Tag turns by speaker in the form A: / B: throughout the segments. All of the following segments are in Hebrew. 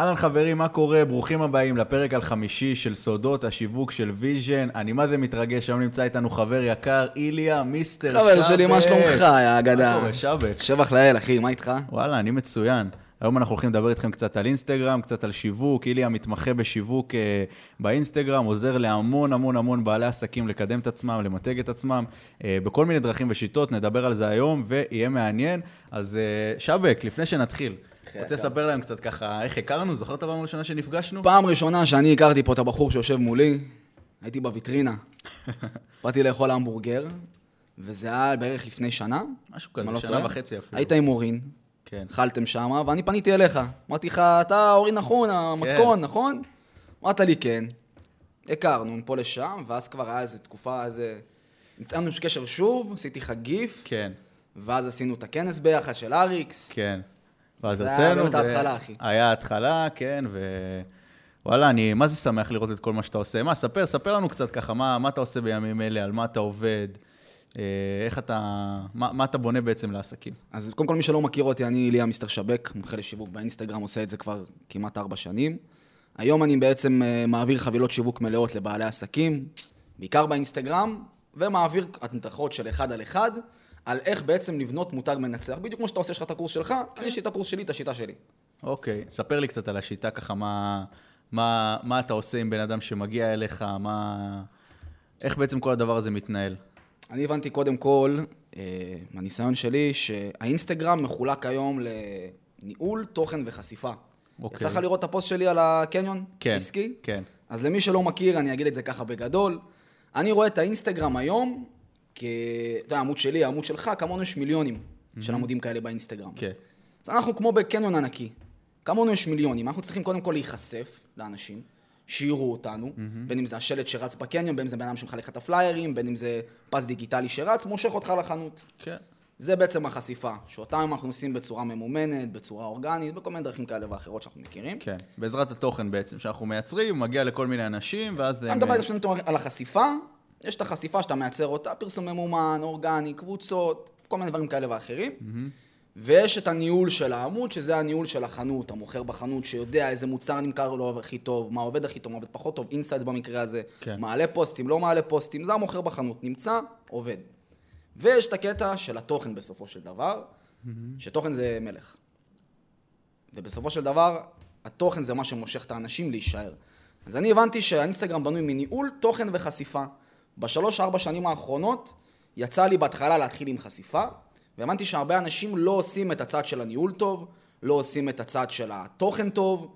A: אהלן חברים, מה קורה? ברוכים הבאים לפרק החמישי של סודות השיווק של ויז'ן. אני מה זה מתרגש, היום נמצא איתנו חבר יקר, איליה, מיסטר שאבק.
B: חבר שלי, מה שלומך, יא
A: מה
B: אגדה?
A: קורה, שאבק?
B: שבח לאל, אחי, מה איתך?
A: וואלה, אני מצוין. היום אנחנו הולכים לדבר איתכם קצת על אינסטגרם, קצת על שיווק. איליה מתמחה בשיווק אה, באינסטגרם, עוזר להמון המון המון בעלי עסקים לקדם את עצמם, למתג את עצמם, אה, בכל מיני דרכים ושיטות. נדבר על זה היום, ויהיה מעניין. אז אה, שבק, לפני שנתחיל, רוצה. לספר להם קצת ככה איך הכרנו? זוכר את הפעם הראשונה שנפגשנו?
B: פעם ראשונה שאני הכרתי פה את הבחור שיושב מולי, הייתי בוויטרינה. באתי לאכול המבורגר, וזה היה בערך לפני שנה.
A: משהו כזה,
B: לא
A: שנה. וחצי אפילו.
B: היית עם אורין,
A: כן.
B: אכלתם שמה, ואני פניתי אליך. אמרתי לך, אתה אורין נכון, המתכון, נכון? אמרת לי כן. הכרנו מפה לשם, ואז כבר היה איזה תקופה, איזה... נמצאנו קשר שוב, עשיתי לך גיף,
A: כן,
B: ואז עשינו את הכנס ביחד של אריקס.
A: כן. ואז
B: זה היה
A: יצאנו.
B: באמת ההתחלה, אחי.
A: היה התחלה, כן, ו... וואלה, אני מה זה שמח לראות את כל מה שאתה עושה. מה, ספר, ספר לנו קצת ככה, מה, מה אתה עושה בימים אלה, על מה אתה עובד, אה, איך אתה, מה, מה אתה בונה בעצם לעסקים.
B: אז קודם כל, מי שלא מכיר אותי, אני איליה מיסטר שבק, מומחה לשיווק באינסטגרם, עושה את זה כבר כמעט ארבע שנים. היום אני בעצם אה, מעביר חבילות שיווק מלאות לבעלי עסקים, בעיקר באינסטגרם, ומעביר הדרכות של אחד על אחד, על איך בעצם לבנות מותג מנצח. בדיוק כמו שאתה עושה, יש לך את הקורס שלך, אני יש לי את הקורס שלי, את השיטה שלי.
A: אוקיי, ספר לי קצת על השיטה ככה, מה, מה, מה אתה עושה עם בן אדם שמגיע אליך, מה... איך בעצם כל הדבר הזה מתנהל.
B: אני הבנתי קודם כל, אה, מהניסיון שלי, שהאינסטגרם מחולק היום לניהול, תוכן וחשיפה.
A: אוקיי.
B: יצא לך לראות את הפוסט שלי על הקניון?
A: כן,
B: עסקי?
A: כן.
B: אז למי שלא מכיר, אני אגיד את זה ככה בגדול. אני רואה את האינסטגרם היום, כ... אתה יודע, העמוד שלי, העמוד שלך, כמונו יש מיליונים של עמודים כאלה באינסטגרם.
A: כן.
B: אז אנחנו כמו בקניון ענקי. כמונו יש מיליונים, אנחנו צריכים קודם כל להיחשף לאנשים, שיראו אותנו, בין אם זה השלט שרץ בקניון, בין אם זה בן אדם שמחלק את הפליירים, בין אם זה פס דיגיטלי שרץ, מושך אותך לחנות.
A: כן.
B: זה בעצם החשיפה, שאותם אנחנו עושים בצורה ממומנת, בצורה אורגנית, בכל מיני דרכים כאלה ואחרות שאנחנו מכירים.
A: כן, בעזרת התוכן בעצם שאנחנו מייצרים, מגיע לכל מיני אנשים, ואז...
B: אתה
A: הם-
B: מדבר נתון על החשיפה, יש את החשיפה שאתה מייצר אותה, פרסום ממומן, אורגני, קבוצות, כל מיני דברים כאלה ואחרים. ויש את הניהול של העמוד, שזה הניהול של החנות, המוכר בחנות, שיודע איזה מוצר נמכר לו הכי טוב, מה עובד הכי טוב, מה עובד פחות טוב, insights במקרה הזה,
A: כן.
B: מעלה פוסטים, לא מעלה פוסטים, זה המוכר בחנות, נמצא, עובד. ויש את הקטע של התוכן בסופו של דבר, שתוכן זה מלך. ובסופו של דבר, התוכן זה מה שמושך את האנשים להישאר. אז אני הבנתי שהאינסטגרם בנוי מניהול, תוכן וחשיפה. בשלוש-ארבע שנים האחרונות, יצא לי בהתחלה להתחיל עם חשיפה, והבנתי שהרבה אנשים לא עושים את הצד של הניהול טוב, לא עושים את הצד של התוכן טוב?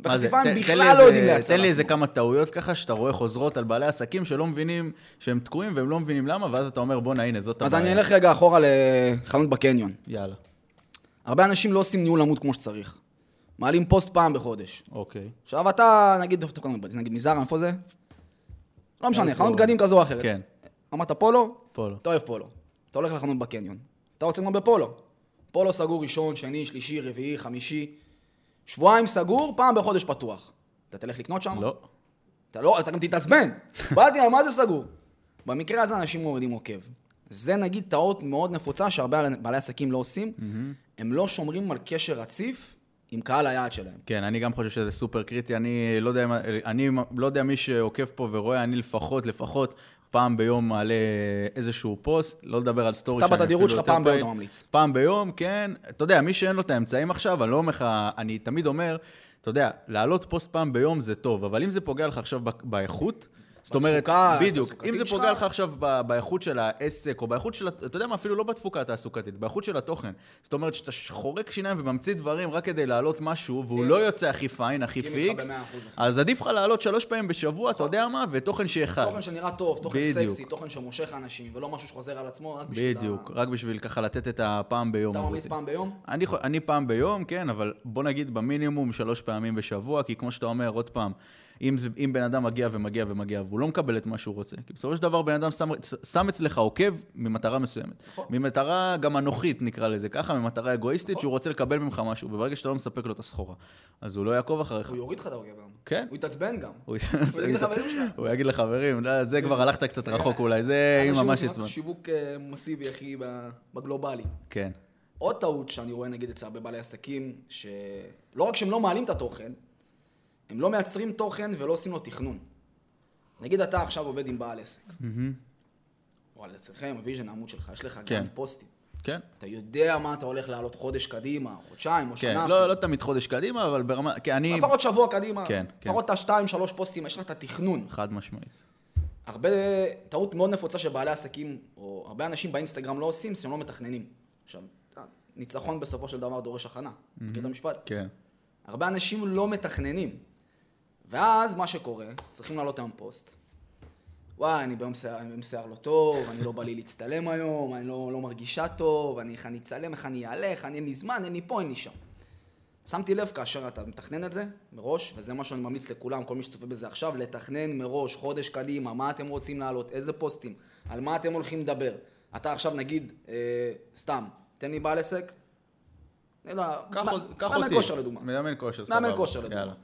B: וחשיפה הם בכלל לא
A: איזה-
B: יודעים לייצר
A: תן לי איזה. כמה טעויות ככה, שאתה רואה חוזרות על בעלי עסקים שלא מבינים שהם תקועים והם לא מבינים למה, ואז אתה אומר, בואנה, הנה, זאת
B: אז
A: הבעיה.
B: אני אלך רגע אחורה לחנות בקניון.
A: יאללה,
B: הרבה אנשים לא עושים ניהול עמוד כמו שצריך. מעלים פוסט פעם בחודש.
A: אוקיי.
B: עכשיו אתה, נגיד? נגיד מזרה, איפה זה? לא משנה? חנות בגדים כזו או אחרת.
A: כן,
B: אמרת פולו?
A: פולו.
B: אתה אוהב פולו. אתה הולך לחנות בקניון. אתה רוצה לקנות בפולו. פולו סגור ראשון, שני, שלישי, רביעי, חמישי. שבועיים סגור, פעם בחודש פתוח. אתה תלך לקנות שם?
A: לא.
B: אתה לא, אתה גם תתעצבן. באתי, מה זה סגור? במקרה הזה אנשים מורידים עוקב. זה נגיד טעות מאוד נפוצה שהרבה בעלי עסקים לא עושים. הם לא שומרים על קשר רציף עם קהל היעד שלהם.
A: כן, אני גם חושב שזה סופר קריטי. אני לא יודע, אם- אני לא יודע מי שעוקב פה ורואה, אני לפחות, לפחות פעם ביום מעלה איזשהו פוסט, לא לדבר על סטורי
B: אתה בתדירות שלך פעם ביום. אתה ממליץ.
A: פעם ביום, כן. אתה יודע, מי שאין לו את האמצעים עכשיו, אני לא אומר לך, אני תמיד אומר, אתה יודע, להעלות פוסט פעם ביום זה טוב, אבל אם זה פוגע לך עכשיו באיכות, זאת אומרת, בדיוק, אם זה. פוגע לך עכשיו באיכות של העסק, או באיכות של, אתה יודע מה, אפילו לא בתפוקה התעסוקתית, באיכות של התוכן. זאת אומרת שאתה חורק שיניים וממציא דברים רק כדי להעלות משהו, והוא לא יוצא הכי fine, הכי
B: fix.
A: אז עדיף לך לעלות שלוש פעמים בשבוע, אתה יודע מה, ותוכן שאחד.
B: תוכן שנראה טוב, תוכן. סקסי, תוכן שמושך אנשים, ולא משהו שחוזר על עצמו רק בשביל
A: בדיוק. רק בשביל ככה לתת את הפעם ביום.
B: אתה ממליץ. פעם ביום?
A: אני פעם ביום, כן, אבל בוא נגיד במינימום שלוש פעמים בשבוע, כי כמו שאתה אומר, עוד פעם, אם, אם בן אדם מגיע ומגיע ומגיע, והוא לא מקבל את מה שהוא רוצה, כי בסופו של דבר בן אדם שם, שם אצלך עוקב ממטרה מסוימת.
B: נכון.
A: ממטרה גם אנוכית, נקרא לזה ככה, ממטרה אגואיסטית, שהוא רוצה לקבל ממך משהו, וברגע שאתה לא מספק לו את הסחורה, אז הוא לא יעקוב אחריך.
B: הוא יוריד לך את העוקב גם.
A: כן.
B: הוא יתעצבן גם.
A: הוא
B: יגיד לחברים שלך.
A: הוא יגיד לחברים, לא, זה כבר הלכת קצת רחוק אולי, זה ממש עצמן.
B: שיווק אה, מסיבי, אחי, ב- בגלובלי.
A: כן.
B: עוד טעות שאני רואה נגיד אצל הרבה בעלי עסקים, שלא רק שהם לא מעלים את התוכן, הם לא מייצרים תוכן ולא עושים לו תכנון. נגיד אתה עכשיו עובד עם בעל עסק. וואלה, אצלכם, בוויז'ן, העמוד שלך, יש לך
A: כן.
B: גם פוסטים.
A: כן?
B: אתה יודע מה אתה הולך לעלות חודש קדימה, חודשיים או
A: כן,
B: שנה.
A: לא, לא תמיד חודש קדימה, אבל ברמה... כי אני...
B: לפחות שבוע קדימה.
A: כן, כן.
B: לפחות את השתיים, שלוש פוסטים, יש לך את התכנון.
A: חד משמעית.
B: הרבה, טעות מאוד נפוצה שבעלי עסקים, או הרבה אנשים באינסטגרם לא עושים, שהם לא מתכננים. עכשיו, ניצחון בסופו של דבר דורש הכנה. מכיר את המשפט?
A: כן.
B: הרבה אנשים לא מתכננים. ואז מה שקורה, צריכים לעלות היום פוסט. וואי, אני ביום שיער, ביום שיער לא טוב, אני לא בא לי להצטלם היום, אני לא, לא מרגישה טוב, אני, איך אני אצלם, איך אני אעלה, איך אני, אין לי זמן, אין לי פה, אין לי שם. שמתי לב כאשר אתה מתכנן את זה מראש, וזה מה שאני ממליץ לכולם, כל מי שצופה בזה עכשיו, לתכנן מראש, חודש קדימה, מה אתם רוצים להעלות, איזה פוסטים, על מה אתם הולכים לדבר. אתה עכשיו נגיד, אה, סתם, תן לי בעל עסק,
A: קח
B: מאמן. כושר לדוגמה.
A: מאמן כושר, סבבה.
B: מאמן כושר לדוגמה.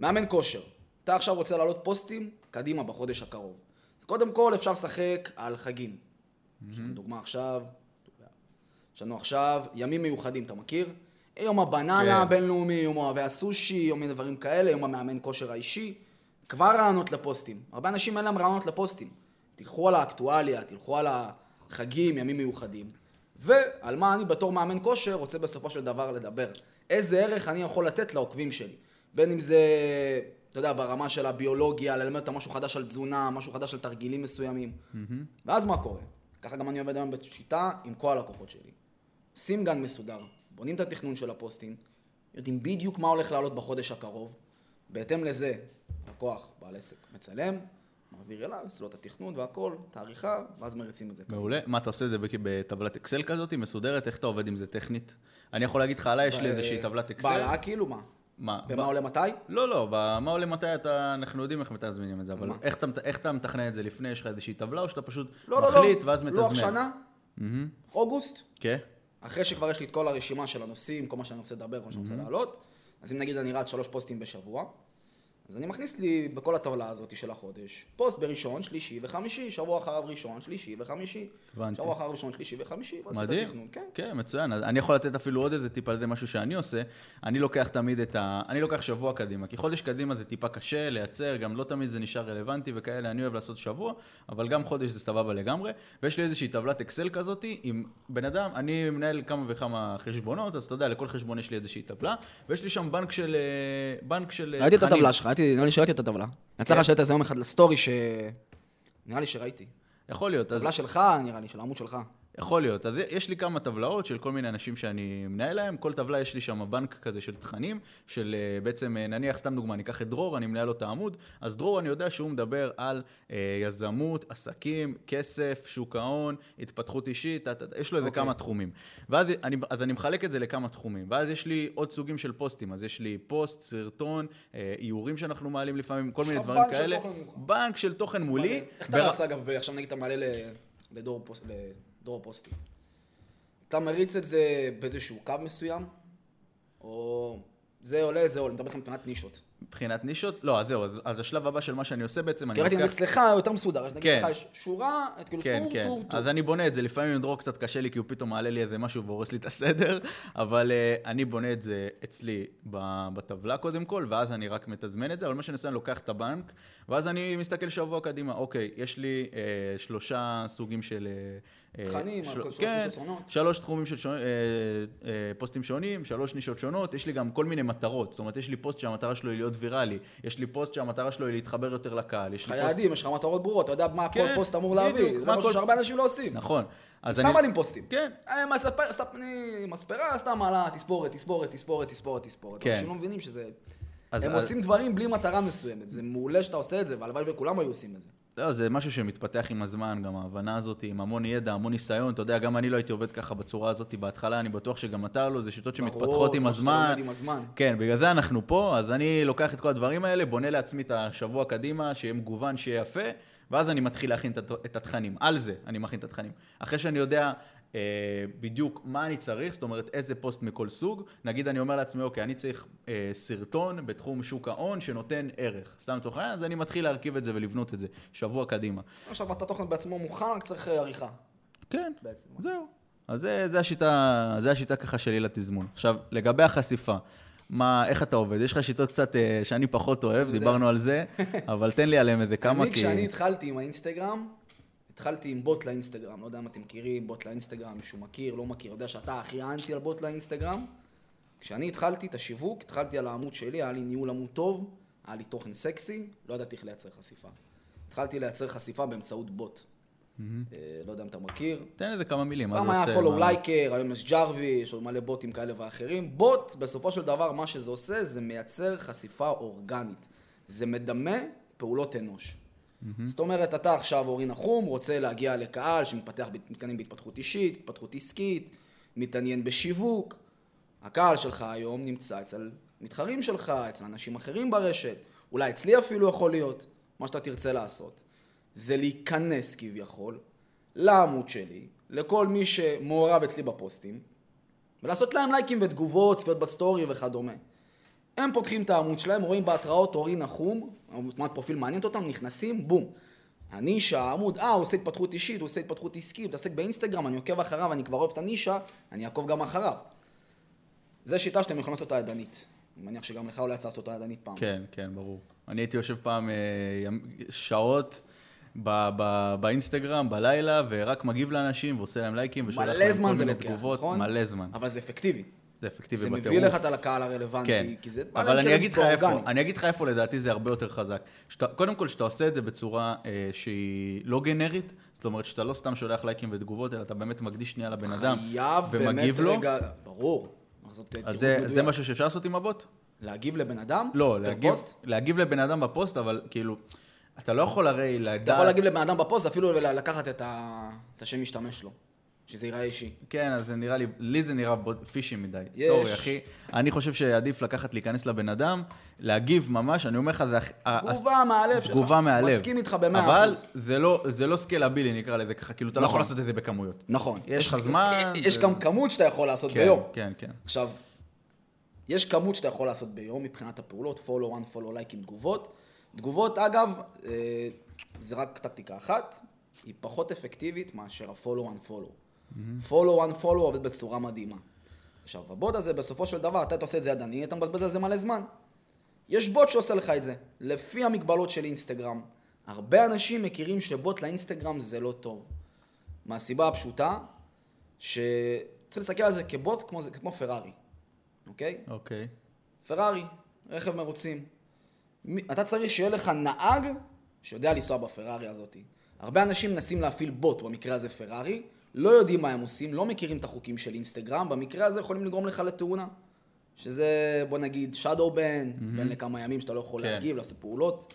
B: מאמן כושר. אתה עכשיו רוצה לעלות פוסטים, קדימה בחודש הקרוב. אז קודם כל אפשר לשחק על חגים. יש לנו דוגמה עכשיו, יש לנו עכשיו ימים מיוחדים, אתה מכיר? יום הבננה
A: כן.
B: הבינלאומי, יום אוהבי הסושי, יום מיני דברים כאלה, יום המאמן כושר האישי. כבר רעיונות לפוסטים. הרבה אנשים אין להם רעיונות לפוסטים. תלכו על האקטואליה, תלכו על החגים, ימים מיוחדים. ועל מה אני בתור מאמן כושר רוצה בסופו של דבר לדבר. איזה ערך אני יכול לתת לעוקבים שלי. בין אם זה, אתה יודע, ברמה של הביולוגיה, ללמד אותם משהו חדש על תזונה, משהו חדש על תרגילים מסוימים. ואז מה קורה? ככה גם אני עובד היום בשיטה עם כל הלקוחות שלי. שים גן מסודר, בונים את התכנון של הפוסטים, יודעים בדיוק מה הולך לעלות בחודש הקרוב. בהתאם לזה, לקוח, בעל עסק, מצלם, מעביר אליו, את התכנון והכל, את העריכה, ואז מריצים את זה.
A: מעולה. מה, אתה עושה את זה בטבלת אקסל כזאת, מסודרת? איך אתה עובד עם זה טכנית? אני יכול להגיד לך עליי, יש לי איזושהי טבלת אקסל.
B: בעלה כאילו מה?
A: מה?
B: במה
A: ב-
B: עולה מתי?
A: לא, לא, במה עולה מתי אתה, אנחנו יודעים איך מתזמנים את זה, אבל? איך אתה, איך אתה מתכנן את זה לפני, יש לך איזושהי טבלה, או שאתה פשוט
B: לא, לא,
A: מחליט
B: לא.
A: ואז מתזמן?
B: לוח שנה,
A: מהמם.
B: אוגוסט,
A: כן?
B: אחרי שכבר יש לי את כל הרשימה של הנושאים, כל מה שאני רוצה לדבר, כל מה שאני רוצה להעלות, אז אם נגיד אני רץ שלוש פוסטים בשבוע, אז אני מכניס לי בכל הטבלה הזאת של החודש, פוסט בראשון, שלישי וחמישי, שבוע אחריו ראשון, שלישי וחמישי.
A: הבנתי.
B: שבוע אחריו ראשון, שלישי וחמישי, את
A: מדהים.
B: התכנון, כן.
A: כן, מצוין. אני יכול לתת אפילו עוד איזה טיפ על זה, משהו שאני עושה. אני לוקח תמיד את ה... אני לוקח שבוע קדימה, כי חודש קדימה זה טיפה קשה לייצר, גם לא תמיד זה נשאר רלוונטי וכאלה, אני אוהב לעשות שבוע, אבל גם חודש זה סבבה לגמרי. ויש לי איזושהי טבלת אקסל כזאת, עם בן אדם, אני מנהל כמה וכמה חשבונות, אז אתה יודע, לכל חשבון יש לי איזושהי טבלה, ויש לי שם בנק של... אה, בנק של... אה,
B: ראיתי את. הטבלה שלך, ראיתי- נראה לי שראיתי את הטבלה. לך לשאול את זה יום אחד לסטורי ש... נראה לי שראיתי.
A: יכול להיות, אז
B: טבלה שלך, נראה לי, של העמוד שלך.
A: יכול להיות. אז יש לי כמה טבלאות של כל מיני אנשים שאני מנהל להם. כל טבלה יש לי שם בנק כזה של תכנים, של אה, בעצם, אה, נניח, סתם דוגמה, אני אקח את דרור, אני מנהל לו את העמוד. אז דרור, אני יודע שהוא מדבר על אה, יזמות, עסקים, כסף, שוק ההון, התפתחות אישית, ת- ת- יש לו איזה
B: אוקיי.
A: כמה תחומים. ואז אני, אז אני מחלק את זה לכמה תחומים. ואז יש לי עוד סוגים של פוסטים. אז יש לי פוסט, סרטון, אה, איורים שאנחנו מעלים לפעמים, כל מיני דברים
B: של
A: כאלה.
B: מוכן.
A: בנק של תוכן מולי.
B: איך אתה רץ, אגב, עכשיו נגיד אתה מעלה לדרור פוסט- לדרור פוסטים. אתה מריץ את זה באיזשהו קו מסוים, או זה עולה, זה עולה, אני מדבר איתך מבחינת נישות.
A: מבחינת נישות? לא, אז זהו, אז, אז השלב הבא של מה שאני עושה בעצם, אני לוקח...
B: אצלך יותר מסודר, נגיד
A: כן.
B: אצלך יש שורה, את כאילו
A: כן,
B: טור,
A: כן.
B: טור, טור.
A: אז אני בונה את זה, לפעמים עם דרור קצת קשה לי, כי הוא פתאום מעלה לי איזה משהו והורס לי את הסדר, אבל אה, אני בונה את זה אצלי בטבלה קודם כל, ואז אני רק מתזמן את זה, אבל מה שאני עושה, אני לוקח את הבנק, ואז אני מסתכל שבוע קדימה, אוקיי, יש לי אה, שלושה סוגים של... אה,
B: תכנים, שלוש
A: כן. שלוש תחומים של שונ... פוסטים שונים, שלוש נישות שונות, יש לי גם כל מיני מטרות, זאת אומרת, יש לי פוסט שהמטרה שלו היא להיות ויראלי, יש לי פוסט שהמטרה שלו היא להתחבר יותר לקהל, יש לי פוסט...
B: יש לך מטרות ברורות, אתה יודע מה כל
A: כן,
B: פוסט אמור להביא, זה משהו
A: כל-
B: שהרבה אנשים לא עושים.
A: נכון. אז
B: סתם
A: אני...
B: מעלים פוסטים.
A: כן.
B: אה, מספר, סתם, אני מספרה, סתם מעלה תספורת, תספורת, תספורת, תספורת, תספורת.
A: כן.
B: אנשים לא מבינים שזה... הם
A: אז-
B: עושים דברים בלי מטרה מסוימת. זה מעולה שאתה עושה את זה, והלוואי וכולם היו עושים את זה.
A: לא, זה משהו שמתפתח עם הזמן, גם ההבנה הזאת, עם המון ידע, המון ניסיון, אתה יודע, גם אני לא הייתי עובד ככה בצורה הזאת בהתחלה, אני בטוח שגם אתה לא, זה שיטות
B: ברור,
A: שמתפתחות
B: זה
A: עם
B: מה
A: הזמן.
B: לומד עם הזמן.
A: כן, בגלל זה אנחנו פה, אז אני לוקח את כל הדברים האלה, בונה לעצמי את השבוע קדימה, שיהיה מגוון, שיהיה יפה, ואז אני מתחיל להכין את הת- את התכנים. על זה אני מכין את התכנים. אחרי שאני יודע בדיוק מה אני צריך, זאת אומרת איזה פוסט מכל סוג, נגיד אני אומר לעצמי, אוקיי, אני צריך אה, סרטון בתחום שוק ההון שנותן ערך. סתם לצורך העניין, אז אני מתחיל להרכיב את זה ולבנות את זה שבוע קדימה.
B: עכשיו, התוכן בעצמו מוכן, רק צריך אה, עריכה.
A: כן,
B: בעצם.
A: זהו. אז זה, זה, השיטה, זה השיטה ככה שלי לתזמון. עכשיו, לגבי החשיפה, מה, איך אתה עובד? יש לך שיטות קצת אה, שאני פחות אוהב, דיברנו על זה, אבל תן לי עליהם איזה כמה,
B: אני,
A: כי...
B: כשאני התחלתי עם האינסטגרם, התחלתי עם בוט לאינסטגרם. לא יודע אם אתם מכירים, בוט לאינסטגרם, מישהו מכיר, לא מכיר, יודע שאתה הכי אנטי על בוט לאינסטגרם. כשאני התחלתי את השיווק, התחלתי על העמוד שלי, היה לי ניהול עמוד טוב, היה לי תוכן סקסי, לא ידעתי איך לייצר חשיפה. התחלתי לייצר חשיפה באמצעות בוט. אה, לא יודע אם אתה מכיר.
A: תן לזה כמה מילים.
B: פעם היה פולו לייקר, היום יש ג'רווי, יש עוד מלא בוטים כאלה ואחרים. בוט, בסופו של דבר, מה שזה עושה, זה מייצר חשיפה אורגנית. זה מדמה פעולות אנוש. זאת אומרת, אתה עכשיו אורי נחום, רוצה להגיע לקהל שמתפתח, מתקדם בהתפתחות אישית, התפתחות עסקית, מתעניין בשיווק. הקהל שלך היום נמצא אצל מתחרים שלך, אצל אנשים אחרים ברשת, אולי אצלי אפילו יכול להיות, מה שאתה תרצה לעשות. זה להיכנס כביכול לעמוד שלי, לכל מי שמעורב אצלי בפוסטים, ולעשות להם לייקים ותגובות, צפיות בסטורי וכדומה. הם פותחים את העמוד שלהם, רואים בהתראות אורי נחום, תמונת פרופיל מעניינת אותם, נכנסים, בום. הנישה, העמוד, אה, הוא עושה התפתחות אישית, הוא עושה התפתחות עסקית, הוא מתעסק באינסטגרם, אני עוקב אחריו, אני כבר אוהב את הנישה, אני אעקוב גם אחריו. זו שיטה שאתם יכולים לעשות אותה ידנית. אני מניח שגם לך אולי יצא לעשות אותה ידנית פעם.
A: כן, כן, ברור. אני הייתי יושב פעם אה, שעות ב- ב- באינסטגרם, בלילה, ורק מגיב לאנשים ועושה להם לייקים ושולח
B: מלא
A: להם
B: זמן
A: כל
B: זה
A: מיני
B: לוקח,
A: תגובות.
B: נכון?
A: מלא זמן.
B: אבל זה אפקטיבי.
A: זה אפקטיבי
B: זה
A: בטירוף.
B: מביא לך את הקהל הרלוונטי,
A: כן,
B: כי זה...
A: אבל אני אגיד איפה. אני אגיד לך איפה לדעתי זה הרבה יותר חזק. שאתה, קודם כל, שאתה עושה את זה בצורה אה, שהיא לא גנרית, זאת אומרת שאתה לא סתם שולח לייקים ותגובות, אלא אתה באמת מקדיש שנייה לבן אדם
B: חייב באמת
A: ומגיב לו.
B: רגע... ברור.
A: אז זה. זה משהו שאפשר לעשות עם הבוט?
B: להגיב לבן אדם?
A: לא? להגיב, להגיב לבן אדם בפוסט, אבל כאילו, אתה לא יכול הרי לדעת...
B: אתה יכול להגיב לבן אדם בפוסט, אפילו לקחת את ה- את השם משתמש שלו. שזה ייראה אישי.
A: כן, אז זה נראה לי, לי זה נראה פישי מדי.
B: יש.
A: סורי, אחי. אני חושב שעדיף לקחת, להיכנס לבן אדם, להגיב ממש, אני אומר לך, זה...
B: תגובה מהלב שלך.
A: תגובה מהלב.
B: מסכים איתך במאה
A: אבל
B: אחוז.
A: זה לא, זה לא סקלבילי, נקרא לזה ככה, כאילו, אתה לא
B: נכון.
A: יכול לעשות את זה בכמויות.
B: נכון.
A: יש לך זמן.
B: יש
A: זה-
B: גם כמות שאתה יכול לעשות
A: כן,
B: ביום.
A: כן, כן.
B: עכשיו, יש כמות שאתה יכול לעשות ביום מבחינת הפעולות, follow one, follow like עם תגובות. תגובות, אגב, אה, זה רק טקטיקה אחת, היא פחות אפקטיבית מאשר ה-follow one, follow. Follow one, follow עובד בצורה מדהימה. עכשיו, הבוט הזה, בסופו של דבר, אתה עושה את זה ידני, אתה מבזבז על זה מלא זמן. יש בוט שעושה לך את זה, לפי המגבלות של אינסטגרם. הרבה אנשים מכירים שבוט לאינסטגרם זה לא טוב. מהסיבה הפשוטה, שצריך להסתכל על זה כבוט כמו, זה- כמו פרארי, אוקיי?
A: אוקיי.
B: פרארי, רכב מרוצים. אתה צריך שיהיה לך נהג שיודע לנסוע בפרארי הזאת. הרבה אנשים מנסים להפעיל בוט, במקרה הזה פרארי, לא יודעים מה הם עושים, לא מכירים את החוקים של אינסטגרם, במקרה הזה יכולים לגרום לך לתאונה. שזה, בוא נגיד, shadow ban, בין לכמה ימים שאתה לא יכול
A: כן.
B: להגיב, לעשות פעולות.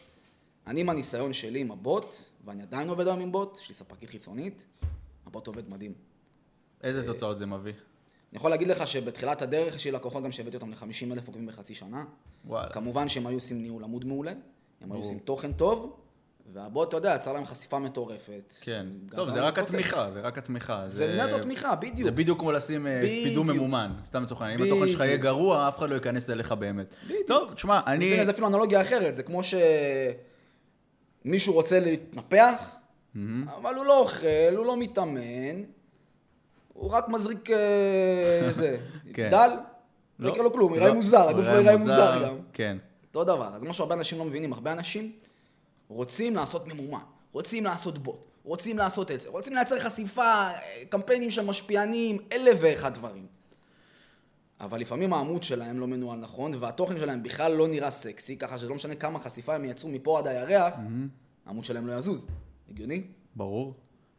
B: אני, מהניסיון שלי עם הבוט, ואני עדיין עובד היום עם בוט, יש לי ספקית חיצונית, הבוט עובד מדהים.
A: איזה תוצאות זה מביא?
B: אני יכול להגיד לך שבתחילת הדרך יש לי לקוחות גם שהבאתי אותם ל-50 אלף עוקבים בחצי שנה.
A: וואלה.
B: כמובן שהם היו עושים ניהול עמוד מעולה, הם היו. עושים תוכן טוב, והבוט, אתה יודע, יצר להם חשיפה מטורפת.
A: כן. טוב, זה
B: להם
A: רק
B: פוצץ.
A: התמיכה, זה רק התמיכה.
B: זה נטו תמיכה, בדיוק.
A: זה בדיוק כמו לשים אה,
B: בדיוק.
A: פידום ממומן, סתם לצורך העניין. אם התוכן שלך יהיה
B: בדיוק.
A: גרוע, אף אחד לא ייכנס אליך באמת. טוב, תשמע, אני.
B: אתן לזה אפילו אנלוגיה אחרת, זה כמו שמישהו רוצה להתנפח, אבל הוא לא אוכל, הוא לא מתאמן, הוא רק מזריק אה, זה,
A: כן.
B: דל,
A: לא.
B: לא יקרה לו כלום,
A: לא.
B: יראה מוזר,
A: הוא
B: הגוף לא יראה מוזר גם.
A: כן.
B: אותו דבר, אז מה שהרבה אנשים לא מבינים, הרבה אנשים רוצים לעשות ממומן, רוצים לעשות בוט, רוצים לעשות את זה, רוצים לייצר חשיפה, אה, קמפיינים של משפיענים, אלף ואחד דברים. אבל לפעמים העמוד שלהם לא מנוהל נכון, והתוכן שלהם בכלל לא נראה סקסי, ככה שזה לא משנה כמה חשיפה הם ייצרו מפה עד הירח, העמוד שלהם לא יזוז. הגיוני?
A: ברור.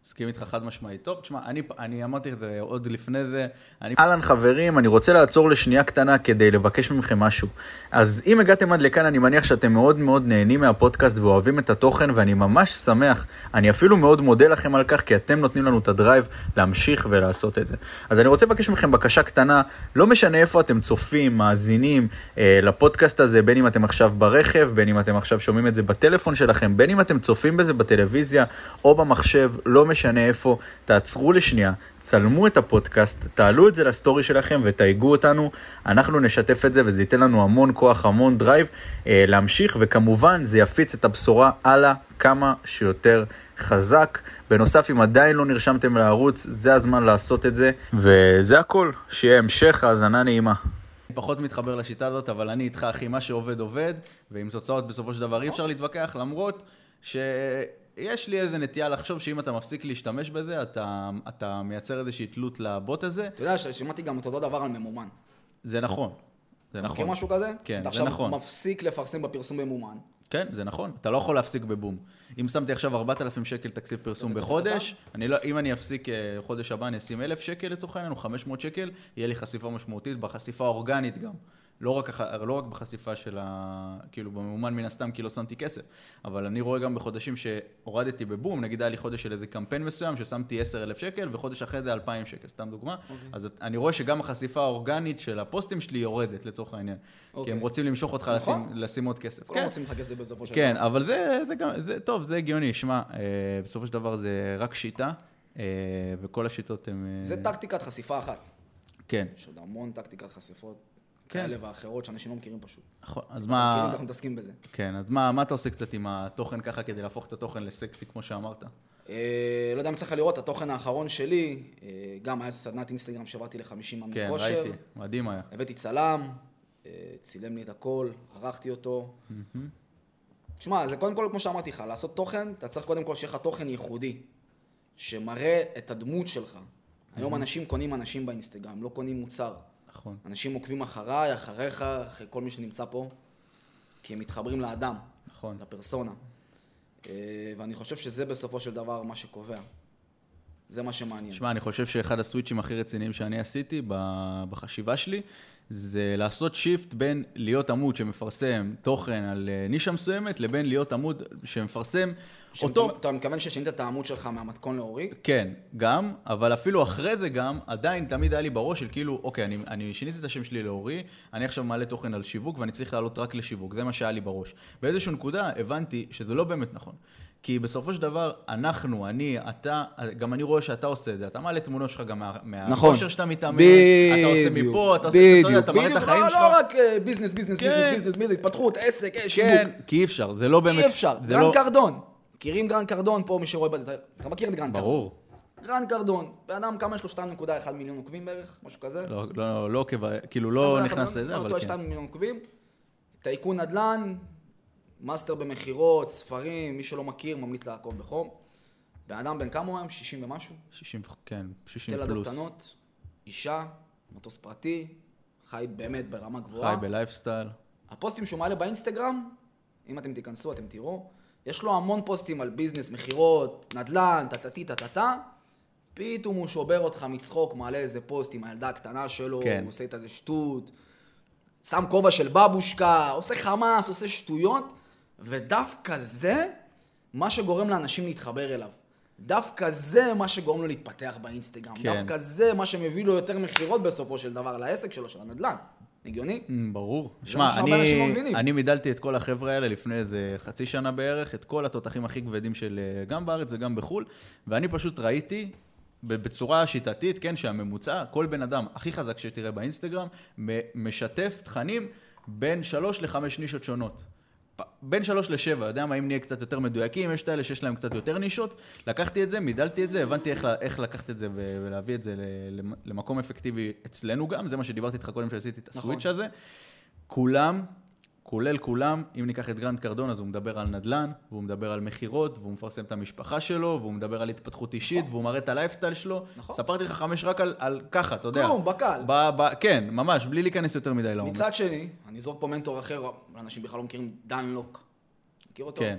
A: מסכים איתך חד משמעית. טוב, תשמע, אני, אני אמרתי את זה עוד לפני זה. אני... אהלן חברים, אני רוצה לעצור לשנייה קטנה כדי לבקש מכם משהו. אז אם הגעתם עד לכאן, אני מניח שאתם מאוד מאוד נהנים מהפודקאסט ואוהבים את התוכן, ואני ממש שמח. אני אפילו מאוד מודה לכם על כך, כי אתם נותנים לנו את הדרייב להמשיך ולעשות את זה. אז אני רוצה לבקש מכם בקשה קטנה, לא משנה איפה אתם צופים, מאזינים אה, לפודקאסט הזה, בין אם אתם עכשיו ברכב, בין אם אתם עכשיו שומעים את זה בטלפון שלכם, בין אם אתם צופים בזה בטלוויזיה או במחשב, לא משנה איפה, תעצרו לשנייה, צלמו את הפודקאסט, תעלו את זה לסטורי שלכם ותייגו אותנו, אנחנו נשתף את זה וזה ייתן לנו המון כוח, המון drive אה, להמשיך, וכמובן זה יפיץ את הבשורה הלאה כמה שיותר חזק. בנוסף, אם עדיין לא נרשמתם לערוץ, זה הזמן לעשות את זה, וזה הכל, שיהיה המשך האזנה נעימה. פחות מתחבר לשיטה הזאת, אבל אני איתך, אחי, מה שעובד עובד, ועם תוצאות בסופו של דבר אי אפשר להתווכח, למרות שיש לי איזה נטייה לחשוב שאם אתה מפסיק להשתמש בזה, אתה, אתה מייצר איזושהי תלות לבוט הזה.
B: אתה יודע ששמעתי גם את אותו דבר על ממומן.
A: זה נכון, זה נכון.
B: מכיר משהו כזה?
A: כן,
B: אתה
A: זה נכון.
B: עכשיו מפסיק לפרסם בפרסום ממומן.
A: כן, זה נכון, אתה לא יכול להפסיק בבום. אם שמתי עכשיו 4,000 שקל תקציב פרסום
B: אתה- אתה-
A: בחודש, אני לא, אם אני אפסיק אה, חודש הבא, אני אשים 1,000 שקל לצורך העניין, או 500 שקל, יהיה לי חשיפה משמעותית, בחשיפה האורגנית גם. לא רק, לא רק בחשיפה של ה... כאילו, בממומן מן הסתם, כי לא שמתי כסף. אבל אני רואה גם בחודשים שהורדתי בבום, נגיד היה לי חודש של איזה קמפיין מסוים, ששמתי 10,000 שקל, וחודש אחרי זה 2,000 שקל, סתם דוגמה.
B: אוקיי.
A: אז אני רואה שגם החשיפה האורגנית של הפוסטים שלי יורדת, לצורך העניין. כי
B: אוקיי.
A: הם רוצים למשוך אותך
B: נכון.
A: לשים, לשים עוד כסף.
B: כולם רוצים לך כסף בסופו של
A: כן,
B: דבר.
A: אבל זה, זה גם, זה טוב, זה הגיוני, שמע, אה, בסופו של דבר זה רק שיטה, אה, וכל השיטות הן... אה,
B: זה טקטיקת חשיפה אחת.
A: כן,
B: יש עוד המון טקטיקת חשיפות
A: כן.
B: כאלה ואחרות שאנשים לא מכירים פשוט.
A: נכון, אז
B: מכירים
A: מה,
B: ואנחנו מתעסקים בזה.
A: כן, אז מה, מה אתה עושה קצת עם התוכן ככה כדי להפוך את התוכן לסקסי, כמו שאמרת?
B: אה, לא יודע אם צריך לראות, התוכן האחרון שלי, אה, גם היה סדנת אינסטגרם שעברתי ל-50 מאמני
A: כן,
B: כושר.
A: ראיתי, מדהים היה.
B: הבאתי צלם, אה, צילם לי את הכל, ערכתי אותו. תשמע, זה קודם כל, כמו שאמרתי לך, לעשות תוכן, אתה צריך קודם כל שיהיה לך תוכן ייחודי, שמראה את הדמות שלך. היום אנשים קונים אנשים באינסטגרם, לא קונים מוצר.
A: נכון,
B: אנשים עוקבים אחריי, אחריך, אחרי כל מי שנמצא פה, כי הם מתחברים לאדם,
A: נכון.
B: לפרסונה. אה, ואני חושב שזה בסופו של דבר מה שקובע. זה מה שמעניין.
A: שמע, אני חושב שאחד הסוויצ'ים הכי רציניים שאני עשיתי בחשיבה שלי, זה לעשות שיפט בין להיות עמוד שמפרסם תוכן על אה, נישה מסוימת, לבין להיות עמוד שמפרסם אותו...
B: שאתה- אתה מתכוון ששינית את העמוד שלך מהמתכון לאורי?
A: כן, גם, אבל אפילו אחרי זה גם, עדיין תמיד היה לי בראש של כאילו, אוקיי, אני, אני שיניתי את השם שלי לאורי, אני עכשיו מעלה תוכן על שיווק ואני צריך לעלות רק לשיווק, זה מה שהיה לי בראש. באיזושהי נקודה הבנתי שזה לא באמת נכון. כי בסופו של דבר, אנחנו, אני, אתה, גם אני רואה שאתה עושה את זה, אתה מעלה תמונות שלך גם מה-
B: נכון.
A: מהכושר שאתה מתאמן, אתה עושה מפה, אתה עושה, אתה יודע, אתה מראה את. החיים
B: לא-
A: שלך.
B: לא רק business, business,
A: כן.
B: business, business, התפתחות, עסק, אה, שיווק.
A: כן, כי אי אפשר, זה לא באמת...
B: אי אפשר. גרנט
A: לא...
B: קרדון. מכירים גרנט קרדון פה, מי שרואה בזה, אתה- מכיר את גרנט קרדון?
A: ברור.
B: גרנט קרדון. בן אדם, כמה יש לו? 2.1 מיליון עוקבים בערך? משהו כזה?
A: לא, לא, לא, כאילו לא
B: 2.1
A: נכנס לזה,
B: לא
A: אבל כן.
B: 2 מיליון עוקבים. טייקון נדל"ן, מאסטר במכירות, ספרים, מי שלא מכיר, ממליץ לעקוב בחום. בן אדם בן כמה הוא היום? 60 ומשהו?
A: 60, כן, 60
B: שתי ילדות
A: פלוס.
B: קטנות, אישה, מטוס פרטי, חי באמת ברמה גבוהה.
A: חי בלייפסטייל.
B: הפוסטים שהוא מעלה באינסטגרם, אם אתם תיכנסו, אתם תראו, יש לו המון פוסטים על business, מכירות, נדל"ן, טטטי טטטה. פתאום הוא שובר אותך מצחוק, מעלה איזה פוסט עם הילדה הקטנה שלו,
A: כן.
B: הוא עושה את איזה שטות, שם כובע של בבושקה, עושה חמאס, עושה שטויות, ודווקא זה מה שגורם לאנשים להתחבר אליו. דווקא זה מה שגורם לו להתפתח באינסטגרם.
A: כן.
B: דווקא זה מה שמביא לו יותר מכירות בסופו של דבר לעסק שלו, של הנדל"ן. הגיוני?
A: Mm, ברור. שמע,
B: אנשים לא
A: אני. אני מידלתי את כל החבר'ה האלה לפני איזה חצי שנה בערך, את כל התותחים הכי כבדים של אה, גם בארץ וגם בחו"ל, ואני פשוט ראיתי בצורה שיטתית, כן, שהממוצע, כל בן אדם הכי חזק שתראה באינסטגרם, משתף תכנים בין שלוש לחמש נישות שונות. בין שלוש לשבע, יודע מה, אם נהיה קצת יותר מדויקים, יש את האלה שיש להם קצת יותר נישות, לקחתי את זה, מידלתי את זה, הבנתי איך, איך לקחת את זה ולהביא את זה למקום אפקטיבי אצלנו גם, זה מה שדיברתי איתך קודם שעשיתי את
B: נכון.
A: ה switch הזה. כולם, כולל כולם, אם ניקח את גרנט קרדון, אז הוא מדבר על נדל"ן, והוא מדבר על מכירות, והוא מפרסם את המשפחה שלו, והוא מדבר על התפתחות אישית, והוא מראה את הלייפסטייל שלו.
B: נכון.
A: ספרתי לך חמש רק על, על ככה, אתה יודע.
B: כלום, בקל.
A: ב, ב, כן, ממש, בלי להיכנס יותר מדי לעומק.
B: מצד שני, אני אזרוק פה מנטור אחר, אנשים בכלל לא מכירים, דן לוק. מכיר אותו?
A: כן.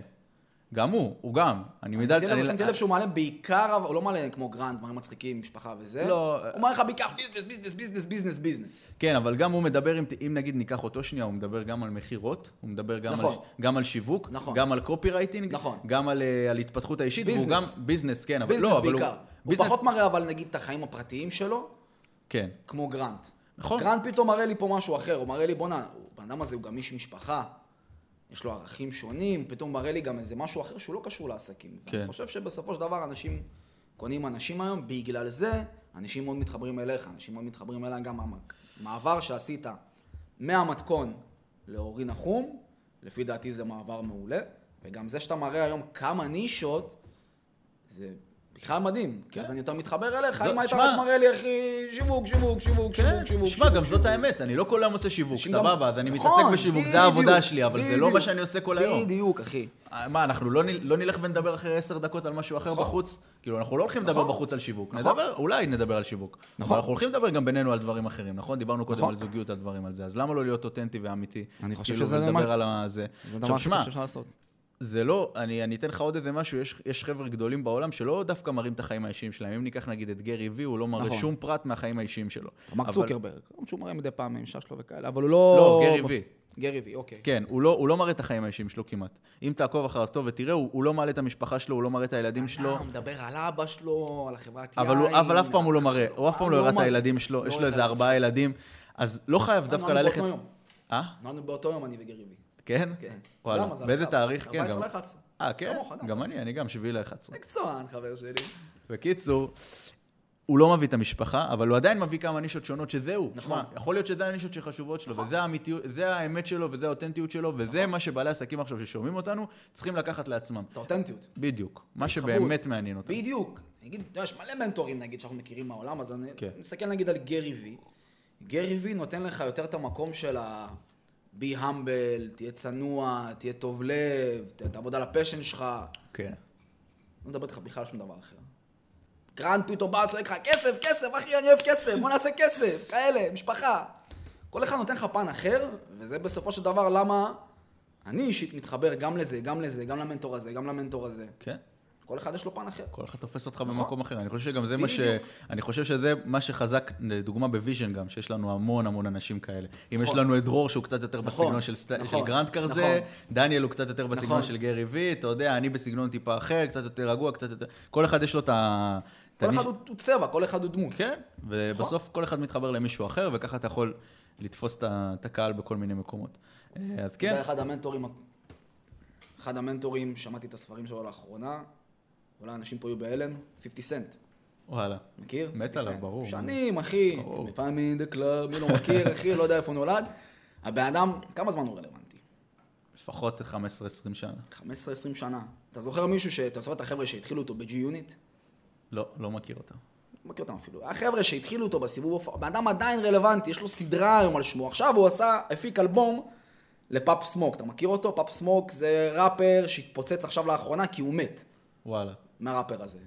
A: גם הוא, הוא גם. אני
B: לב,
A: אני-
B: שמתי לב שהוא מעלה בעיקר, הוא לא מעלה כמו גרנד, דברים מצחיקים, משפחה וזה.
A: לא.
B: הוא מעלה לך בעיקר business, business, business, business, business.
A: כן, אבל גם הוא מדבר, אם, נגיד ניקח אותו שנייה, הוא מדבר גם על מכירות, הוא מדבר גם,
B: נכון.
A: על, גם על שיווק,
B: נכון.
A: גם על copywriting,
B: נכון.
A: גם על, אה, על התפתחות האישית, והוא גם
B: business.
A: business, כן, אבל
B: business
A: לא, אבל
B: בעיקר.
A: הוא...
B: הוא
A: business,
B: פחות מראה אבל נגיד את החיים הפרטיים שלו,
A: כן,
B: כמו גרנט.
A: נכון.
B: גרנט פתאום מראה לי פה משהו אחר, הוא מראה לי, בואנה, הבן אדם הזה הוא גם איש משפחה, יש לו ערכים שונים, פתאום מראה לי גם איזה משהו אחר שהוא לא קשור לעסקים.
A: כן.
B: אני חושב שבסופו של דבר אנשים קונים אנשים היום, בגלל זה אנשים מאוד מתחברים אליך, אנשים מאוד מתחברים אליי גם המעבר שעשית מהמתכון לאורי נחום, לפי דעתי זה מעבר מעולה, וגם זה שאתה מראה היום כמה נישות, זה בכלל מדהים, כי אז אני יותר מתחבר אליך, אם היית רק מראה לי, אחי, שיווק, שיווק, שיווק,
A: כן,
B: שיווק, שיווק.
A: שמע, גם זאת. האמת, אני לא כל היום עושה שיווק, סבבה, אז אני מתעסק
B: נכון,
A: בשיווק, זה העבודה שלי, אבל זה לא. מה שאני עושה כל היום.
B: בדיוק, אחי.
A: מה, אנחנו לא, לא נלך ונדבר אחרי עשר דקות על משהו אחר
B: נכון.
A: בחוץ? כאילו, אנחנו לא הולכים לדבר
B: נכון.
A: בחוץ על שיווק. נדבר, אולי נדבר על שיווק.
B: נכון.
A: אנחנו הולכים לדבר גם בינינו על דברים אחרים, נכון? דיברנו קודם. על זוגיות, על דברים על זה. אז למה לא להיות אותנטי ואמיתי?
B: אני חושב
A: כאילו,
B: שזה דבר טוב שאפשר לעשות.
A: זה לא, אני, אני אתן לך עוד איזה משהו, יש, יש חבר'ה גדולים בעולם שלא דווקא מראים את החיים האישיים שלהם. אם ניקח נגיד את גרי וי, הוא לא מראה
B: נכון.
A: שום פרט מהחיים האישיים שלו.
B: מרק
A: אבל-
B: צוקרברג, גם שהוא מראה מדי פעם עם שלו וכאלה, אבל הוא לא...
A: לא, גרי וי.
B: גרי וי, אוקיי.
A: כן, הוא לא, הוא לא מראה את החיים האישיים שלו כמעט. אם תעקוב אחריו ותראה, הוא, הוא לא מעלה את המשפחה שלו, הוא לא מראה את הילדים שלו.
B: הוא מדבר על אבא שלו, על החברת
A: אבל, הוא,
B: יין,
A: אבל אף פעם הוא לא מראה. הוא אף פעם לא הראה את. הילדים שלו,
B: לא
A: יש לו איזה ארבעה ילדים, אז לא חייב דווקא
B: אנחנו
A: ללכת...
B: באותו יום.
A: אה?
B: נולדנו באותו יום, אני וגרי וי.
A: כן?
B: כן.
A: וואלה,
B: מזל
A: באיזה. תאריך? כן,
B: 14
A: גם...
B: ל-11.
A: אה, כן?
B: כמוך, גם.
A: גם אני, אני גם שביעי ל-11.
B: מקצוען, חבר שלי.
A: בקיצור, הוא לא מביא את המשפחה, אבל הוא עדיין מביא כמה נישות שונות שזהו.
B: נכון.
A: שמע, יכול להיות שזה הנישות שחשובות שלו, וזה האמיתיות, זה האמת שלו, וזה האותנטיות שלו, וזה
B: נכון.
A: מה שבעלי עסקים עכשיו ששומעים אותנו, צריכים לקחת לעצמם.
B: את האותנטיות.
A: בדיוק. מה. שבאמת מעניין אותם.
B: בדיוק. נגיד, יש מלא מנטורים, נגיד, שאנחנו מכירים מהעולם, אז אני
A: כן.
B: מסתכל נגיד על גרי וי. גרי וי נותן לך יותר את המקום של ה... be humble, תהיה צנוע, תהיה טוב לב, תעבוד על ה passion שלך.
A: כן.
B: לא מדבר איתך בכלל על שום דבר אחר. גרנד פתאום בא, צועק לך, כסף, כסף, אחי, אני אוהב כסף, בוא נעשה כסף, כאלה, משפחה. כל אחד נותן לך פן אחר, וזה בסופו של דבר למה אני אישית מתחבר גם לזה, גם לזה, גם למנטור הזה, גם למנטור הזה.
A: כן.
B: כל אחד יש לו פן אחר.
A: כל אחד תופס אותך
B: נכון.
A: במקום אחר. אני חושב שגם זה מה ש... אני חושב שזה מה שחזק, לדוגמה בוויז'ן גם, שיש לנו המון המון אנשים כאלה. אם יש
B: נכון.
A: לנו את דרור שהוא קצת יותר
B: נכון,
A: בסגנון של, סט...
B: נכון,
A: של גרנט קרדון,
B: נכון.
A: דניאל הוא קצת יותר בסגנון
B: נכון.
A: של גרי וי, אתה יודע, אני בסגנון טיפה אחר, קצת יותר רגוע, קצת יותר... כל אחד יש לו את ה...
B: כל אחד הוא צבע, כל אחד הוא דמות.
A: כן, ובסוף כל אחד מתחבר למישהו אחר, וככה אתה יכול לתפוס את הקהל בכל מיני מקומות. אה, אז כן,
B: אחד המנטורים, שמעתי את הספרים שלו לאחרונה, אולי אנשים פה יהיו בהלם, 50 סנט.
A: וואלה.
B: מכיר?
A: מת עליו
B: 50.
A: ברור.
B: שנים, אחי.
A: ברור.
B: לפעמים In Da Club, מי לא מכיר, אחי, לא יודע איפה נולד. הבן אדם, כמה זמן הוא רלוונטי?
A: לפחות 15-20 שנה.
B: 15-20 שנה. אתה זוכר מישהו, אתה זוכר את החבר'ה שהתחילו אותו ב-G Unit?
A: לא, לא מכיר אותה.
B: לא מכיר אותם אפילו. החבר'ה שהתחילו אותו בסיבוב הופעה, הבן אדם עדיין רלוונטי, יש לו סדרה היום על שמו. עכשיו הוא עשה, הפיק אלבום לפאפ סמוק. אתה מכיר אותו? פאפ סמוק זה ראפר שהתפוצץ עכשיו לאחרונה כי הוא מת.
A: וואלה.
B: מהראפר הזה.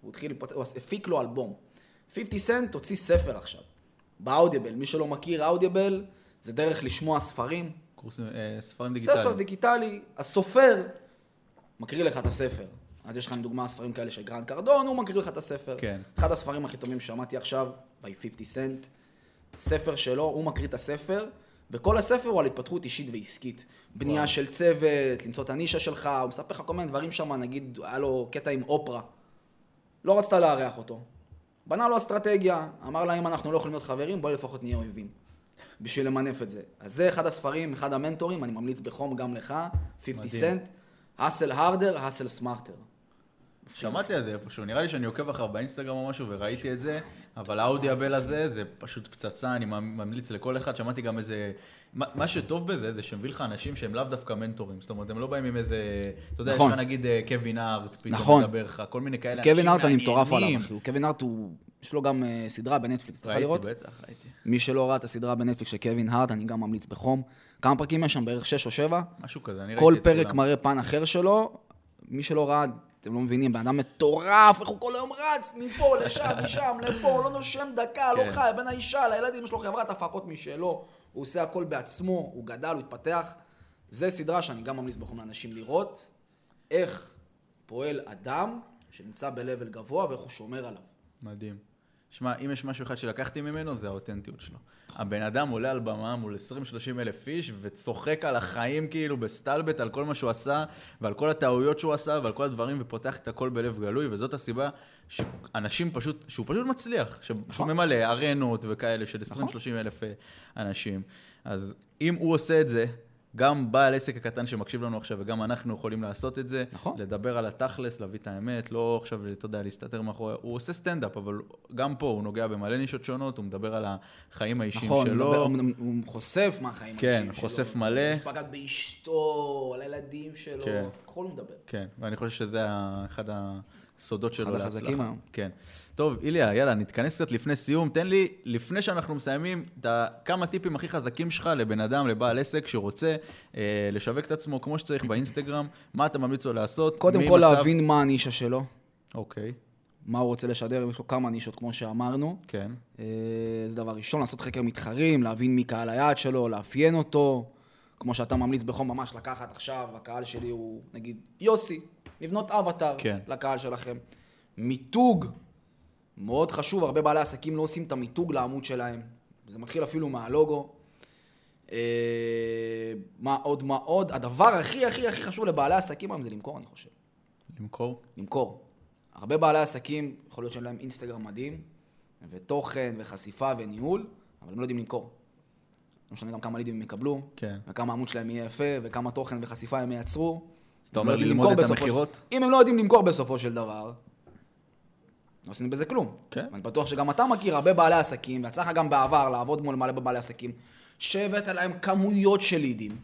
B: הוא התחיל, הוא הפיק לו אלבום. 50 סנט הוציא ספר עכשיו. באודיבל, מי שלא מכיר, אודיבל זה דרך לשמוע ספרים.
A: קורסים, אה, ספרים דיגיטליים.
B: ספר דיגיטלי, הסופר מקריא לך את הספר. אז יש לך לדוגמה ספרים כאלה של גרנט קרדון, הוא מקריא לך את הספר.
A: כן.
B: אחד הספרים הכי טובים ששמעתי עכשיו, by 50 סנט, ספר שלו, הוא מקריא את הספר, וכל הספר הוא על התפתחות אישית ועסקית. בנייה של צוות, למצוא את הנישה שלך, הוא מספר לך כל מיני דברים שם, נגיד, היה לו קטע עם אופרה. לא רצתה לארח אותו. בנה לו אסטרטגיה, אמר לה, אם אנחנו לא יכולים להיות חברים, בואי לפחות נהיה אויבים. בשביל למנף את זה. אז זה אחד הספרים, אחד המנטורים, אני ממליץ בחום גם לך, 50
A: מדהים.
B: סנט, האסל הרדר, האסל סמארטר.
A: שמעתי על זה איפשהו, נראה לי שאני עוקב אחריו באינסטגרם או משהו וראיתי את זה, אבל האודיאבל הזה זה פשוט פצצה, אני ממליץ לכל אחד, שמעתי גם איזה... מה שטוב בזה זה שמביא לך אנשים שהם לאו דווקא מנטורים, זאת אומרת, הם לא באים עם איזה... אתה יודע, יש
B: נכון.
A: לך נגיד אה, קווין הארט, פתאום
B: נכון.
A: מדבר לך, כל מיני כאלה
B: קווין הארט אני
A: מעניינים.
B: מטורף עליו, אחי. קווין הארט הוא... יש לו גם אה, סדרה בנטפליקס, צריך לראות?
A: ראיתי, בטח, ראיתי.
B: מי שלא ראה את הסדרה בנטפליקס של קווין הארט, אני גם ממליץ בחום. כמה פרקים יש שם? בערך 6 או 7?
A: משהו כזה, אני ראיתי
B: כל
A: את
B: פרק
A: כולם.
B: מראה פן אחר שלו. מי שלא ראה, אתם לא מבינים, בן אדם מטורף, איך הוא כל היום רץ מפה, לשם, משם, לפה, לא נושם דקה, לא
A: כן.
B: חי, בין האישה, לילדים, יש לו חברת הפקות משלו, הוא עושה הכל בעצמו, הוא גדל, הוא התפתח. זה סדרה שאני גם ממליץ בחום לאנשים לראות, איך פועל אדם שנמצא ב-level גבוה ואיך הוא שומר עליו.
A: מדהים. שמע, אם יש משהו אחד שלקחתי ממנו, זה האותנטיות שלו. הבן אדם עולה על במה מול 20-30 אלף איש וצוחק על החיים כאילו בסטלבט, על כל מה שהוא עשה, ועל כל הטעויות שהוא עשה, ועל כל הדברים, ופותח את הכל בלב גלוי, וזאת הסיבה שאנשים פשוט, שהוא פשוט מצליח, שהוא
B: נכון.
A: ממלא ארנות וכאלה של 20-30 אלף אה, אנשים. אז אם הוא עושה את זה, גם בעל עסק הקטן שמקשיב לנו עכשיו, וגם אנחנו יכולים לעשות את זה.
B: נכון.
A: לדבר על התכלס, להביא את האמת, לא עכשיו, אתה יודע, להסתתר מאחורי... הוא עושה סטנדאפ, אבל גם פה הוא נוגע במלא נישות שונות, הוא מדבר על החיים האישיים
B: נכון,
A: שלו.
B: מדבר- הוא הוא חושף מהחיים
A: כן,
B: האישיים שלו.
A: חושף מלא.
B: הוא פגע באשתו, על הילדים שלו,
A: כן.
B: הכל הוא מדבר.
A: כן, ואני חושב שזה אחד הסודות שלו
B: אחד
A: להצלחה.
B: החזקים היום.
A: כן. טוב, איליה, יאללה, נתכנס קצת לפני סיום. תן לי, לפני שאנחנו מסיימים, את כמה טיפים הכי חזקים שלך לבן אדם, לבעל עסק שרוצה אה, לשווק את עצמו כמו שצריך באינסטגרם, מה אתה ממליץ לו לעשות?
B: קודם כל להבין מה הנישה שלו,
A: אוקיי,
B: מה הוא רוצה לשדר, יש לו כמה נישות, כמו שאמרנו.
A: כן.
B: אה, זה דבר ראשון, לעשות חקר מתחרים, להבין מי קהל היעד שלו, לאפיין אותו. כמו שאתה ממליץ בחום ממש לקחת עכשיו, הקהל שלי הוא נגיד יוסי, לבנות אבטאר
A: כן.
B: לקהל שלכם. מיתוג, מאוד חשוב, הרבה בעלי עסקים לא עושים את המיתוג לעמוד שלהם. זה מתחיל אפילו מהלוגו. אה, מה עוד, מה עוד? הדבר הכי הכי הכי חשוב לבעלי עסקים היום זה למכור, אני חושב.
A: למכור?
B: למכור. הרבה בעלי עסקים, יכול להיות שאין להם אינסטגרם מדהים, ותוכן, וחשיפה, וניהול, אבל הם לא יודעים למכור. לא משנה גם כמה לידים הם יקבלו,
A: כן.
B: וכמה העמוד שלהם יהיה יפה, וכמה תוכן וחשיפה הם ייצרו.
A: אז אתה אומר
B: לא
A: ללמוד את המכירות?
B: אם הם לא יודעים למכור בסופו של דבר, לא עושים בזה כלום.
A: כן.
B: ואני בטוח שגם אתה מכיר הרבה בעלי עסקים, ויצא לך גם בעבר לעבוד מול מלא בעלי עסקים, שהבאת להם כמויות של לידים,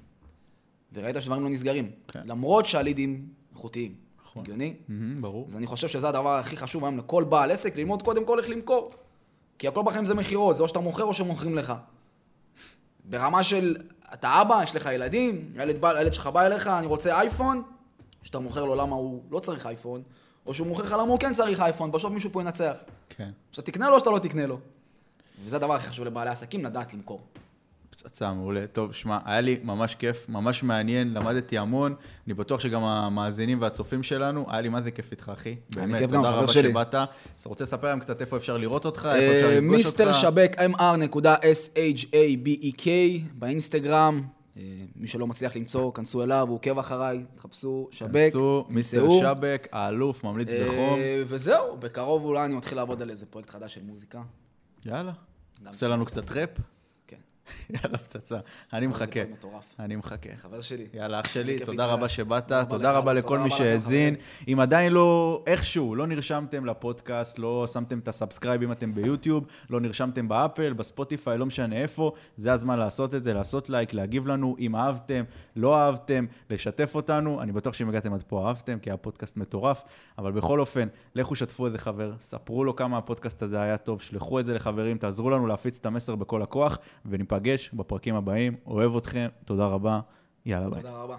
B: וראית שדברים לא נסגרים.
A: כן.
B: למרות שהלידים איכותיים.
A: נכון.
B: הגיוני?
A: מהמם, ברור.
B: אז אני חושב שזה הדבר הכי חשוב היום לכל בעל עסק, ללמוד קודם כל איך למכור. כי הכל בחיים זה מכירות, זה או שאתה מוכר או שמוכרים לך. ברמה של, אתה אבא, יש לך ילדים, הילד, הילד שלך בא אליך, אני רוצה אייפון, שאתה מוכר לו למה הוא לא צריך אייפון, או שהוא מוכר לך למה הוא כן צריך אייפון, בסוף מישהו פה ינצח.
A: כן.
B: שאתה תקנה לו או שאתה לא תקנה לו. וזה הדבר הכי חשוב לבעלי עסקים, לדעת למכור.
A: פצצה, מעולה. טוב, שמע, היה לי ממש כיף, ממש מעניין, למדתי המון. אני בטוח שגם המאזינים והצופים שלנו, היה לי מה זה כיף איתך, אחי. באמת, תודה רבה
B: שלי.
A: שבאת. אז רוצה לספר להם קצת איפה אפשר לראות אותך, איפה אפשר
B: אה,
A: לפגוש אותך?
B: מיסטר שבק, mr.shabek באינסטגרם. אה, מי שלא מצליח למצוא, כנסו אליו, הוא עוקב אחריי, תחפשו שבק.
A: כנסו, מיסטר. שבק, האלוף, ממליץ בחום.
B: אה, וזהו, בקרוב אולי אני מתחיל לעבוד על איזה פרויקט חדש של מוזיקה.
A: יאללה. עושה לנו קצת ראפ? יאללה, פצצה. אני מחכה. אני מחכה.
B: חבר שלי.
A: יאללה, אח שלי, תודה. רבה שבאת,
B: תודה רבה
A: לכל מי שהאזין. אם עדיין לא, איכשהו, לא נרשמתם לפודקאסט, לא שמתם את ה subscribe אם אתם ביוטיוב, לא נרשמתם באפל, בספוטיפיי, לא משנה איפה, זה הזמן לעשות את זה, לעשות לייק, להגיב לנו, אם אהבתם, לא אהבתם, לשתף אותנו. אני בטוח שאם הגעתם עד פה אהבתם, כי היה פודקאסט מטורף, אבל בכל אופן, לכו שתפו איזה חבר, ספרו לו כמה הפודקאסט הזה היה טוב, שלחו את זה לחברים, תעזרו לנו להפיץ את המסר בכל הכוח, וניפגש בפרקים הבאים. אוהב אתכם, תודה רבה, יאללה ביי.
B: תודה רבה.